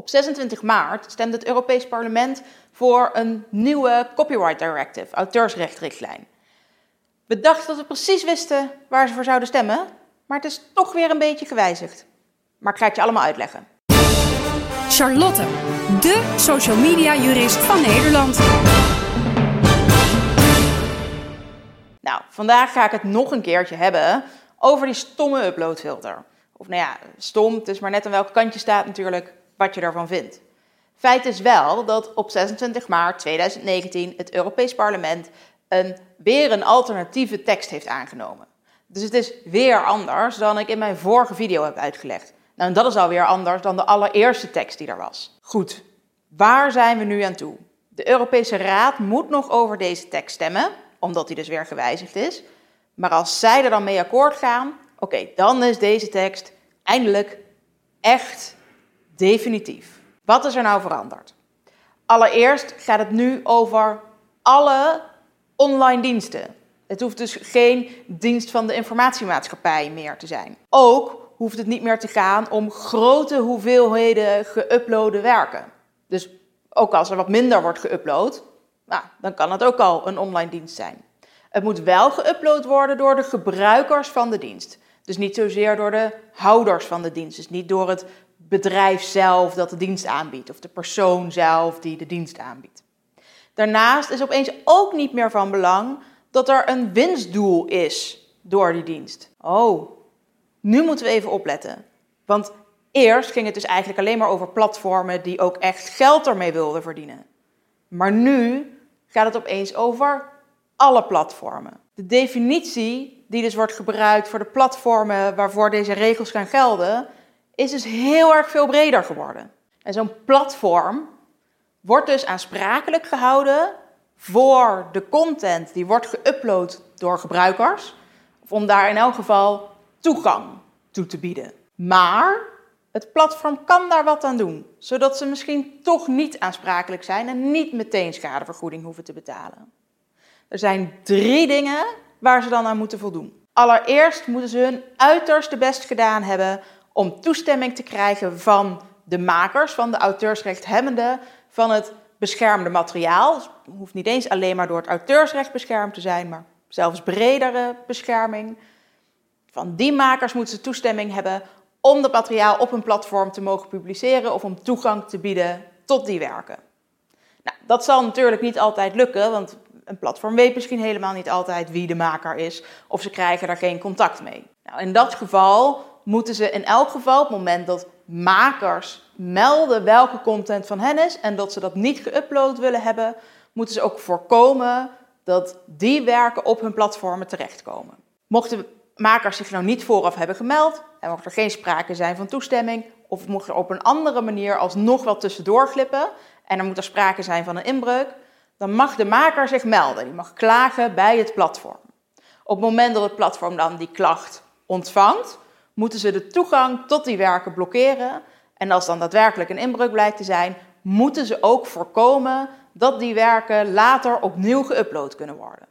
Op 26 maart stemde het Europees Parlement voor een nieuwe Copyright Directive, auteursrechtrichtlijn. We dachten dat we precies wisten waar ze voor zouden stemmen, maar het is toch weer een beetje gewijzigd. Maar ik ga het je allemaal uitleggen. Charlotte, de social media jurist van Nederland. Nou, vandaag ga ik het nog een keertje hebben over die stomme uploadfilter. Of nou ja, stom, het is maar net aan welke kant je staat natuurlijk, wat je daarvan vindt. Feit is wel dat op 26 maart 2019 het Europees Parlement een, weer een alternatieve tekst heeft aangenomen. Dus het is weer anders dan ik in mijn vorige video heb uitgelegd. Nou, en dat is alweer anders dan de allereerste tekst die er was. Goed, waar zijn we nu aan toe? De Europese Raad moet nog over deze tekst stemmen, omdat die dus weer gewijzigd is. Maar als zij er dan mee akkoord gaan, oké, dan is deze tekst eindelijk echt definitief. Wat is er nou veranderd? Allereerst gaat het nu over alle online diensten. Het hoeft dus geen dienst van de informatiemaatschappij meer te zijn. Ook hoeft het niet meer te gaan om grote hoeveelheden geüploade werken. Dus ook als er wat minder wordt geüpload, nou, dan kan het ook al een online dienst zijn. Het moet wel geüpload worden door de gebruikers van de dienst. Dus niet zozeer door de houders van de dienst. Dus niet door het bedrijf zelf dat de dienst aanbiedt. Of de persoon zelf die de dienst aanbiedt. Daarnaast is opeens ook niet meer van belang dat er een winstdoel is door die dienst. Oh, nu moeten we even opletten. Want eerst ging het dus eigenlijk alleen maar over platformen die ook echt geld ermee wilden verdienen. Maar nu gaat het opeens over alle platformen. De definitie die dus wordt gebruikt voor de platformen waarvoor deze regels gaan gelden, is dus heel erg veel breder geworden. En zo'n platform wordt dus aansprakelijk gehouden voor de content die wordt geüpload door gebruikers, of om daar in elk geval toegang toe te bieden. Maar het platform kan daar wat aan doen, zodat ze misschien toch niet aansprakelijk zijn en niet meteen schadevergoeding hoeven te betalen. Er zijn drie dingen waar ze dan aan moeten voldoen. Allereerst moeten ze hun uiterste best gedaan hebben om toestemming te krijgen van de makers, van de auteursrechthebbenden, van het beschermde materiaal. Dus het hoeft niet eens alleen maar door het auteursrecht beschermd te zijn, maar zelfs bredere bescherming. Van die makers moeten ze toestemming hebben om dat materiaal op een platform te mogen publiceren of om toegang te bieden tot die werken. Nou, dat zal natuurlijk niet altijd lukken, want een platform weet misschien helemaal niet altijd wie de maker is of ze krijgen daar geen contact mee. Nou, in dat geval moeten ze in elk geval op het moment dat makers melden welke content van hen is en dat ze dat niet geüpload willen hebben, moeten ze ook voorkomen dat die werken op hun platformen terechtkomen. Mochten makers zich nou niet vooraf hebben gemeld en mocht er geen sprake zijn van toestemming of mocht er op een andere manier alsnog wel tussendoor glippen en er moet er sprake zijn van een inbreuk, dan mag de maker zich melden. Die mag klagen bij het platform. Op het moment dat het platform dan die klacht ontvangt, moeten ze de toegang tot die werken blokkeren. En als dan daadwerkelijk een inbreuk blijkt te zijn, moeten ze ook voorkomen dat die werken later opnieuw geüpload kunnen worden.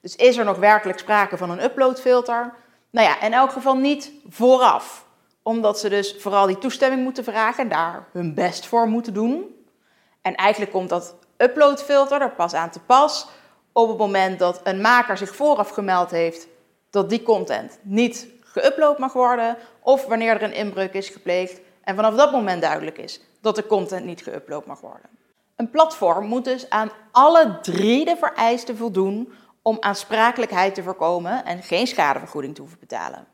Dus is er nog werkelijk sprake van een uploadfilter? Nou ja, in elk geval niet vooraf. Omdat ze dus vooral die toestemming moeten vragen en daar hun best voor moeten doen. En eigenlijk komt dat uploadfilter er pas aan te pas op het moment dat een maker zich vooraf gemeld heeft dat die content niet geüpload mag worden, of wanneer er een inbreuk is gepleegd en vanaf dat moment duidelijk is dat de content niet geüpload mag worden. Een platform moet dus aan alle drie de vereisten voldoen om aansprakelijkheid te voorkomen en geen schadevergoeding te hoeven betalen.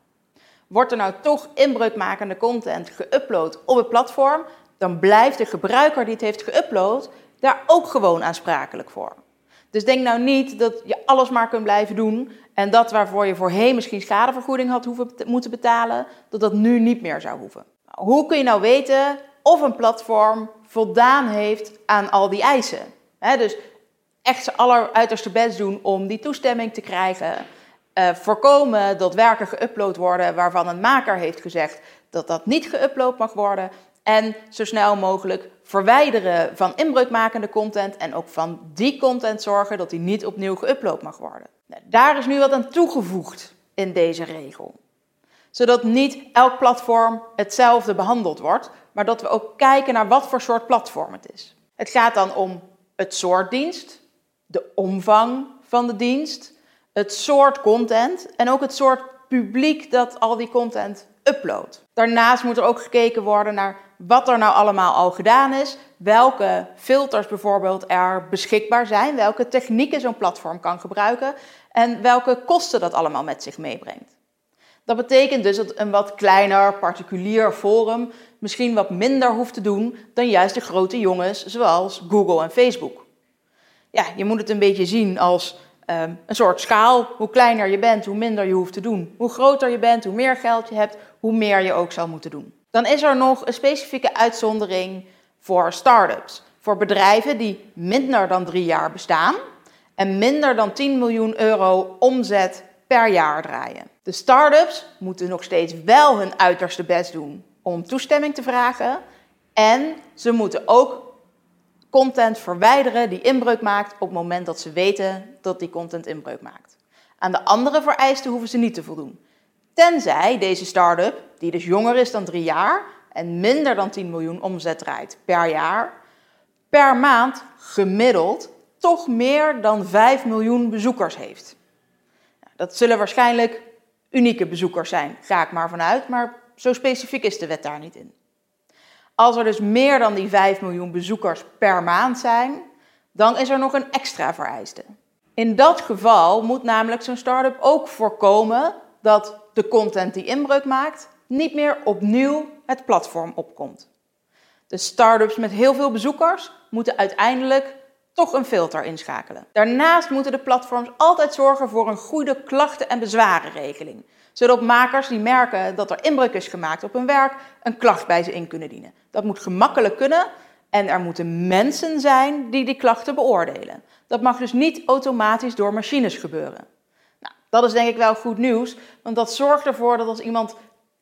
Wordt er nou toch inbreukmakende content geüpload op het platform, dan blijft de gebruiker die het heeft geüpload daar ook gewoon aansprakelijk voor. Dus denk nou niet dat je alles maar kunt blijven doen en dat waarvoor je voorheen misschien schadevergoeding had hoeven moeten betalen, dat dat nu niet meer zou hoeven. Hoe kun je nou weten of een platform voldaan heeft aan al die eisen? dus echt zijn alleruiterste best doen om die toestemming te krijgen. Uh, voorkomen dat werken geüpload worden waarvan een maker heeft gezegd dat dat niet geüpload mag worden. En zo snel mogelijk verwijderen van inbreukmakende content en ook van die content zorgen dat die niet opnieuw geüpload mag worden. Nou, daar is nu wat aan toegevoegd in deze regel. Zodat niet elk platform hetzelfde behandeld wordt, maar dat we ook kijken naar wat voor soort platform het is. Het gaat dan om het soort dienst, de omvang van de dienst, het soort content en ook het soort publiek dat al die content uploadt. Daarnaast moet er ook gekeken worden naar wat er nou allemaal al gedaan is, welke filters bijvoorbeeld er beschikbaar zijn, welke technieken zo'n platform kan gebruiken en welke kosten dat allemaal met zich meebrengt. Dat betekent dus dat een wat kleiner particulier forum misschien wat minder hoeft te doen dan juist de grote jongens zoals Google en Facebook. Ja, je moet het een beetje zien als um, een soort schaal. Hoe kleiner je bent, hoe minder je hoeft te doen. Hoe groter je bent, hoe meer geld je hebt, hoe meer je ook zal moeten doen. Dan is er nog een specifieke uitzondering voor start-ups. Voor bedrijven die minder dan drie jaar bestaan en minder dan 10 miljoen euro omzet per jaar draaien. De start-ups moeten nog steeds wel hun uiterste best doen om toestemming te vragen. En ze moeten ook content verwijderen die inbreuk maakt op het moment dat ze weten dat die content inbreuk maakt. Aan de andere vereisten hoeven ze niet te voldoen. Tenzij deze start-up, die dus jonger is dan drie jaar en minder dan 10 miljoen omzet draait per jaar, per maand gemiddeld toch meer dan 5 miljoen bezoekers heeft. Dat zullen waarschijnlijk unieke bezoekers zijn, ga ik maar vanuit, maar zo specifiek is de wet daar niet in. Als er dus meer dan die 5 miljoen bezoekers per maand zijn, dan is er nog een extra vereiste. In dat geval moet namelijk zo'n start-up ook voorkomen dat de content die inbreuk maakt niet meer opnieuw het platform opkomt. De start-ups met heel veel bezoekers moeten uiteindelijk toch een filter inschakelen. Daarnaast moeten de platforms altijd zorgen voor een goede klachten- en bezwarenregeling, zodat makers die merken dat er inbreuk is gemaakt op hun werk een klacht bij ze in kunnen dienen. Dat moet gemakkelijk kunnen en er moeten mensen zijn die die klachten beoordelen. Dat mag dus niet automatisch door machines gebeuren. Nou, dat is denk ik wel goed nieuws, want dat zorgt ervoor dat als iemand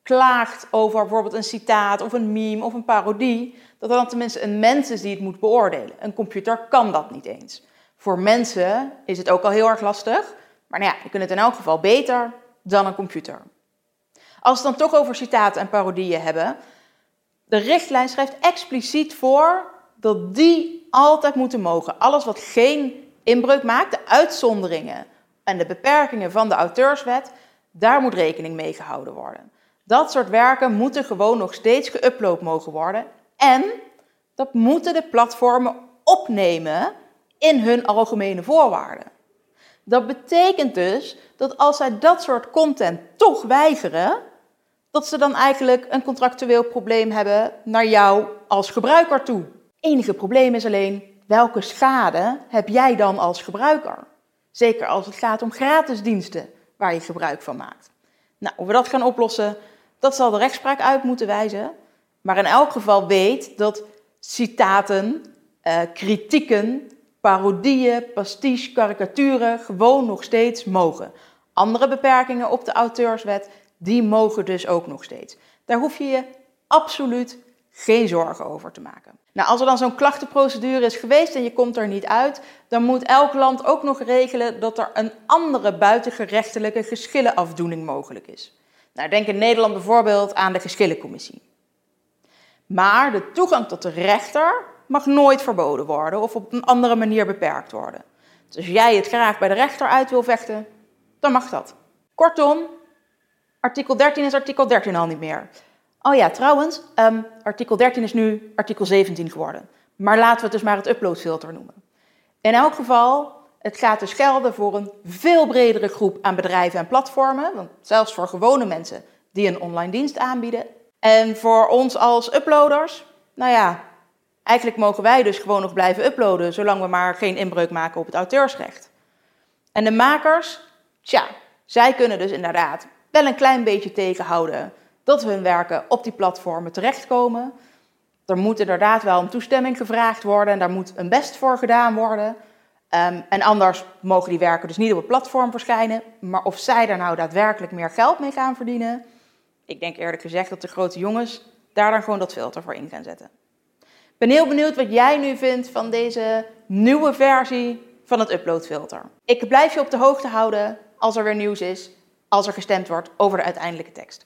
klaagt over bijvoorbeeld een citaat of een meme of een parodie, dat er dan tenminste een mens is die het moet beoordelen. Een computer kan dat niet eens. Voor mensen is het ook al heel erg lastig, maar nou ja, je kunt het in elk geval beter dan een computer. Als we het dan toch over citaten en parodieën hebben, de richtlijn schrijft expliciet voor dat die altijd moeten mogen. Alles wat geen inbreuk maakt, de uitzonderingen en de beperkingen van de auteurswet, daar moet rekening mee gehouden worden. Dat soort werken moeten gewoon nog steeds geüpload mogen worden. En dat moeten de platformen opnemen in hun algemene voorwaarden. Dat betekent dus dat als zij dat soort content toch weigeren, dat ze dan eigenlijk een contractueel probleem hebben naar jou als gebruiker toe. Enige probleem is alleen, welke schade heb jij dan als gebruiker? Zeker als het gaat om gratis diensten waar je gebruik van maakt. Nou, hoe we dat gaan oplossen, dat zal de rechtspraak uit moeten wijzen. Maar in elk geval weet dat citaten, eh, kritieken, parodieën, pastiche, karikaturen gewoon nog steeds mogen. Andere beperkingen op de auteurswet, die mogen dus ook nog steeds. Daar hoef je je absoluut geen zorgen over te maken. Nou, als er dan zo'n klachtenprocedure is geweest en je komt er niet uit, dan moet elk land ook nog regelen dat er een andere buitengerechtelijke geschillenafdoening mogelijk is. Nou, denk in Nederland bijvoorbeeld aan de geschillencommissie. Maar de toegang tot de rechter mag nooit verboden worden of op een andere manier beperkt worden. Dus als jij het graag bij de rechter uit wil vechten, dan mag dat. Kortom, artikel 13 is artikel 13 al niet meer. Oh ja, trouwens, um, artikel 13 is nu artikel 17 geworden. Maar laten we het dus maar het uploadfilter noemen. In elk geval, het gaat dus gelden voor een veel bredere groep aan bedrijven en platformen. Want zelfs voor gewone mensen die een online dienst aanbieden. En voor ons als uploaders, nou ja, eigenlijk mogen wij dus gewoon nog blijven uploaden, zolang we maar geen inbreuk maken op het auteursrecht. En de makers, tja, zij kunnen dus inderdaad wel een klein beetje tegenhouden dat hun werken op die platformen terechtkomen. Er moet inderdaad wel een toestemming gevraagd worden en daar moet een best voor gedaan worden. Um, en anders mogen die werken dus niet op het platform verschijnen. Maar of zij daar nou daadwerkelijk meer geld mee gaan verdienen, ik denk eerlijk gezegd dat de grote jongens daar dan gewoon dat filter voor in gaan zetten. Ben heel benieuwd wat jij nu vindt van deze nieuwe versie van het uploadfilter. Ik blijf je op de hoogte houden als er weer nieuws is, als er gestemd wordt over de uiteindelijke tekst.